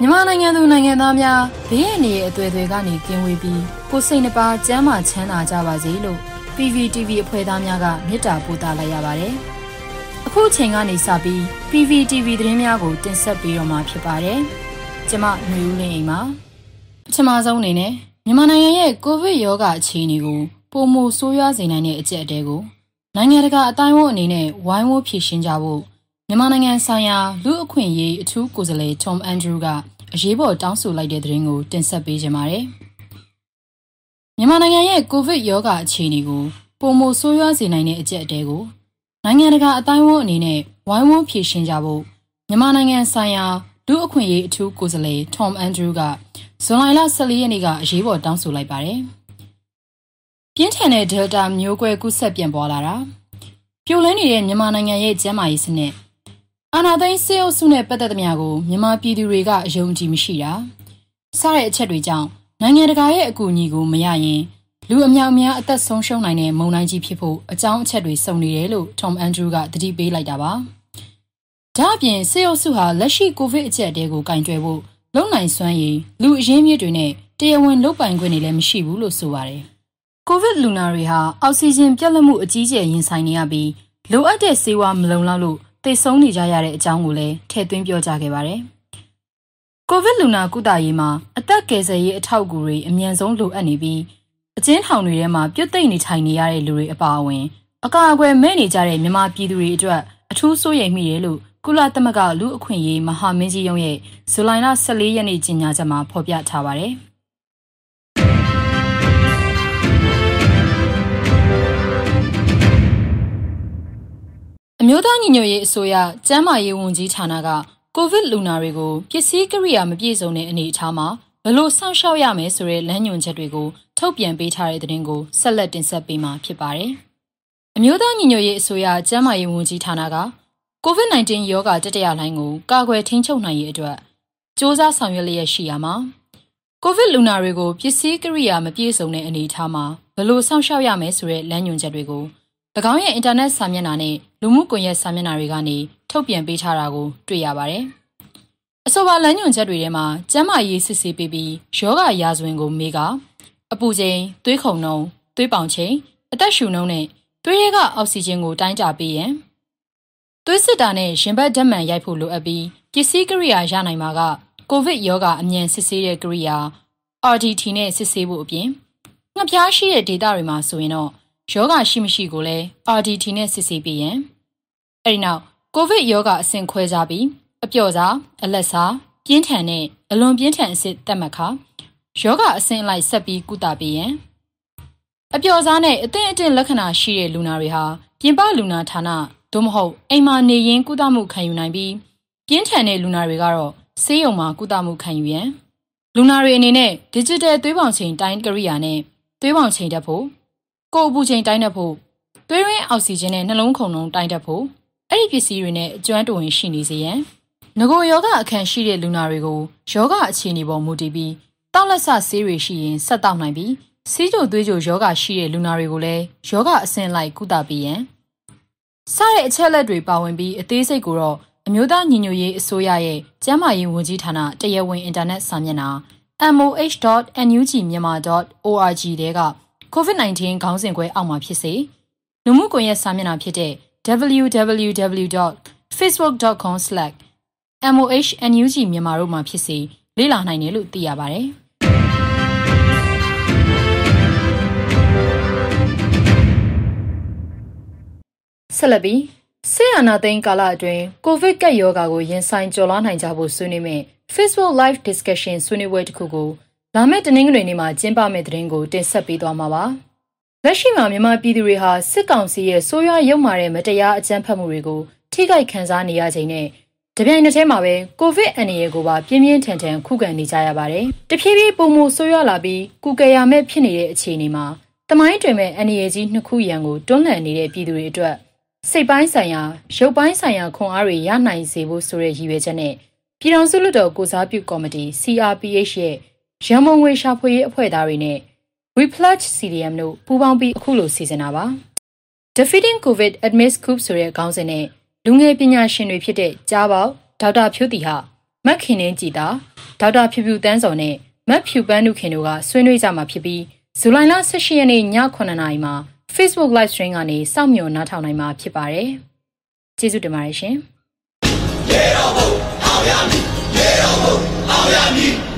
မြန်မာနိုင်ငံသူနိုင်ငံသားများဘေးအန္တရာယ်အသွယ်တွေကနေကင်းဝေးပြီးကိုစိတ်နှပါကျန်းမာချမ်းသာကြပါစေလို့ PVTV အဖွဲ့သားများကမေတ္တာပို့သလိုက်ရပါတယ်။အခုချိန်ကနေစပြီး PVTV သတင်းများကိုတင်ဆက်ပေးတော့မှာဖြစ်ပါတယ်။ကျွန်မຫນွေဦးလင်းအိမ်ပါ။ပထမဆုံးအနေနဲ့မြန်မာနိုင်ငံရဲ့ကိုဗစ်ရောဂါအခြေအနေကိုပုံမဆိုးရွားစေနိုင်တဲ့အကျက်အတဲကိုနိုင်ငံတကာအတိုင်းအဝန်အနေနဲ့ဝိုင်းဝန်းဖြေရှင်းကြဖို့ မြန်မာနိုင်ငံဆိုင်ရာလူအခွင့်အရေးအထူးကိုယ်စားလှယ် Tom Andrew ကအရေးပေါ်တောင်းဆိုလိုက်တဲ့သတင်းကိုတင်ဆက်ပေးကြပါမယ်။မြန်မာနိုင်ငံရဲ့ကိုဗစ်ရောဂါအခြေအနေကိုပုံမဆိုးရွားစေနိုင်တဲ့အကျက်အတဲကိုနိုင်ငံတကာအတိုင်းအဝန်အနေနဲ့ဝိုင်းဝန်းဖြေရှင်းကြဖို့မြန်မာနိုင်ငံဆိုင်ရာလူအခွင့်အရေးအထူးကိုယ်စားလှယ် Tom Andrew ကဇွန်လ14ရက်နေ့ကအရေးပေါ်တောင်းဆိုလိုက်ပါတယ်။ပြင်းထန်တဲ့ Delta မျိုးကွဲကူးစက်ပြန့်ပွားလာတာပြိုလဲနေတဲ့မြန်မာနိုင်ငံရဲ့ကျန်းမာရေးစနစ် အာဏာသိမ်းစစ်အုပ်စုနဲ့ပတ်သက်သမျှကိုမြန်မာပြည်သူတွေကအယုံကြည်မရှိတာစတဲ့အချက်တွေကြောင့်နိုင်ငံတကာရဲ့အကူအညီကိုမရရင်လူအများအများအသက်ဆုံးရှုံးနိုင်တဲ့မုံတိုင်းကြီးဖြစ်ဖို့အကြောင်းအချက်တွေစုံနေတယ်လို့ Tom Andrew ကတတိပေးလိုက်တာပါ။ဒါ့အပြင်စစ်အုပ်စုဟာလက်ရှိကိုဗစ်အကျပ်တဲကိုကင်တွယ်ဖို့လုံနိုင်စွမ်းရည်လူအရင်းမြစ်တွေနဲ့တရားဝင်လုပ်ပိုင်ခွင့်တွေလည်းမရှိဘူးလို့ဆိုပါတယ်။ကိုဗစ်လူနာတွေဟာအောက်ဆီဂျင်ပြတ်လတ်မှုအကြီးအကျယ်ရင်ဆိုင်နေရပြီးလိုအပ်တဲ့ဆေးဝါးမလုံလောက်လို့ သေဆုံးနေကြရတဲ့အကြောင်းကိုလည်းထည့်သွင်းပြောကြားခဲ့ပါတယ်။ကိုဗစ်လူနာကုသရေးမှာအသက်ကယ်ဆယ်ရေးအထောက်အကူတွေအမြန်ဆုံးလိုအပ်နေပြီးအကျဉ်းထောင်တွေထဲမှာပြုတ်သိမ့်နေထိုင်နေရတဲ့လူတွေအပါအဝင် အကာအကွယ်မဲ့နေကြတဲ့မြန်မာပြည်သူတွေအတွက်အထူးစိုးရိမ်မိတယ်လို့ကုလသမဂ္ဂလူအခွင့်အရေးမဟာမင်းကြီးရုံးရဲ့ဇူလိုင်လ14ရက်နေ့ကြေညာချက်မှာဖော်ပြထားပါတယ်။ မျိုးသားညီညွတ်ရေးအစိုးရကျန်းမာရေးဝန်ကြီးဌာနကကိုဗစ်လူနာတွေကိုပစ္စည်းကိရိယာမပြည့်စုံတဲ့အနေအထားမှာဘလို့စောင့်ရှောက်ရမယ်ဆိုတဲ့လမ်းညွှန်ချက်တွေကိုထုတ်ပြန်ပေးထားတဲ့သတင်းကိုဆက်လက်တင်ဆက်ပေးမှာဖြစ်ပါတယ်။အမျိုးသားညီညွတ်ရေးအစိုးရကျန်းမာရေးဝန်ကြီးဌာနက COVID-19 ရောဂါတတိယလှိုင်းကိုကာကွယ်ထိန်းချုပ်နိုင်ရေးအတွက်စ조사ဆောင်ရွက်လျက်ရှိရမှာကိုဗစ်လူနာတွေကိုပစ္စည်းကိရိယာမပြည့်စုံတဲ့အနေအထားမှာဘလို့စောင့်ရှောက်ရမယ်ဆိုတဲ့လမ်းညွှန်ချက်တွေကို၎င်းရဲ့အင်တာနက်စာမျက်နှာနဲ့ လူမှုကွန်ရက်စာမျက်နှာတွေကနေထုတ်ပြန်ပေးထားတာကိုတွေ့ရပါတယ်။အဆိုပါလမ်းညွှန်ချက်တွေထဲမှာကျန်းမာရေးစစ်ဆေးပေးပြီးယောဂရာဇဝင်ကိုမေးကအပူချိန်၊သွေးခုန်နှုန်း၊သွေးပေါင်ချိန်အသက်ရှူနှုန်းနဲ့သွေးရဲကအောက်ဆီဂျင်ကိုတိုင်းတာပေးရင်သွေးစစ်တာနဲ့ရင်ဘတ်ဓာတ်မှန်ရိုက်ဖို့လိုအပ်ပြီးပစ္စည်းကိရိယာရနိုင်မှာကကိုဗစ်ရောဂါအမြန်စစ်ဆေးတဲ့ကိရိယာ RDT နဲ့စစ်ဆေးဖို့အပြင်ငှက်ပြားရှိတဲ့ဒေတာတွေမှာဆိုရင်တော့ ယောဂရှိမရှိကိုလည်း RDT နဲ့စစ်ဆေးပေးရင်အဲဒီနောက်ကိုဗစ်ယောဂအဆင့်ခွဲခြားပြီးအပျော့စားအလက်စားပြင်းထန်တဲ့အလွန်ပြင်းထန်အဆင့်တက်မှတ်ခါယောဂအဆင့်လိုက်ဆက်ပြီးကုသပေးရင်အပျော့စားနဲ့အသင့်အတင့်လက္ခဏာရှိတဲ့လူနာတွေဟာပြင်ပလူနာဌာနသို့မဟုတ်အိမ်မှာနေရင်ကုသမှုခံယူနိုင်ပြီးပြင်းထန်တဲ့လူနာတွေကတော့ဆေးရုံမှာကုသမှုခံယူရန်လူနာတွေအနေနဲ့ digital သွေးပေါင်ချိန်တိုင်းကိရိယာနဲ့သွေးပေါင်ချိန်တက်ဖို့ ကိုယ်အပူချိန်တိုင်းတက်ဖို့သွေးရင်းအောက်ဆီဂျင်နဲ့နှလုံးခုန်နှုန်းတိုင်းတက်ဖို့အဲ့ဒီပစ္စည်းတွေနဲ့အကျွမ်းတဝင်ရှိနေစေရန်ငကိုယောဂအခန်းရှိတဲ့လူနာတွေကိုယောဂအခြေအနေပေါ်မူတည်ပြီးတောက်လက်ဆဆေးတွေရှိရင်ဆက်တောက်နိုင်ပြီးစီးကြိုသွေးကြိုယောဂရှိတဲ့လူနာတွေကိုလည်းယောဂအဆင့်လိုက်ကုသပေးရန်စတဲ့အချက်လက်တွေပါဝင်ပြီးအသေးစိတ်ကိုတော့အမျိုးသားညီညွတ်ရေးအစိုးရရဲ့ကျန်းမာရေးဝန်ကြီးဌာနတရားဝင်အင်တာနက်စာမျက်နှာ moh.nugmyanmar.org တဲက COVID-19 ခေါင်းစဉ်ခွဲအောက်မှာဖြစ်စေလူမှုကွန်ရက်စာမျက်နှာဖြစ်တဲ့ www.facebook.com/mohnug မြန်မာတို့မှာဖြစ်စေလေ့လာနိုင်တယ်လို့သိရပါတယ်။ဆက်လက်ပြီးဆေးအာနာသိန်းကာလအတွင်းကိုဗစ်ကပ်ရောဂါကိုရင်ဆိုင်ကျော်လွှားနိုင်ကြဖို့ဆွေးနွေးမယ့် Facebook Live Discussion ဆွေးနွေးပွဲတစ်ခုကို လာမယ့်တနင်္ဂနွေနေ့မှာကျင်းပမယ့်တဲ့ရင်ကိုတင်ဆက်ပေးသွားမှာပါ။လက်ရှိမှာမြန်မာပြည်သူတွေဟာစစ်ကောင်စီရဲ့ဆိုးရွားရုပ်မာတဲ့မတရားအကြမ်းဖက်မှုတွေကိုထိခိုက်ခံစားနေရချိန်နဲ့တပြိုင်နက်တည်းမှာပဲကိုဗစ်အန္တရာယ်ကိုပါပြင်းပြင်းထန်ထန်ခုခံနေကြရပါတယ်။တဖြည်းဖြည်းပုံမှုဆိုးရွားလာပြီးကုကယ်ရမဲ့ဖြစ်နေတဲ့အခြေအနေမှာတမိုင်းတွင်မဲ့အန္တရာယ်ကြီးနှစ်ခုရန်ကိုတွန်းလှန်နေတဲ့ပြည်သူတွေအတွက်စိတ်ပိုင်းဆိုင်ရာရုပ်ပိုင်းဆိုင်ရာခွန်အားတွေရနိုင်စေဖို့ဆိုတဲ့ရည်ရွယ်ချက်နဲ့ပြည်ထောင်စုလွှတ်တော်ကိုစားပြုကော်မတီ CRPH ရဲ့ ရန်မုံငွေရှာဖွေရေးအဖွဲ့သားတွေနဲ့ Replush CDM တို့ပူးပေါင်းပြီးအခုလိုစီစဉ်တာပါ Defeating COVID Amidst Coup ဆိုတဲ့ခေါင်းစဉ်နဲ့လူငယ်ပညာရှင်တွေဖြစ်တဲ့ကြားပေါဒေါက်တာဖြူတီဟာမက်ခင်နှင်းကြည်တာဒေါက်တာဖြူဖြူတန်းစော်နဲ့မက်ဖြူပန်းနုခင်တို့ကဆွေးနွေးကြမှာဖြစ်ပြီးဇူလိုင်လ18ရက်နေ့ည9:00နာရီမှာ Facebook Live Stream ကနေစောင့်မျှော်နားထောင်နိုင်မှာဖြစ်ပါတယ်။ကျေးဇူးတင်ပါတယ်ရှင်။ Get on board, အောင်ရမည် Get on board, အောင်ရမည်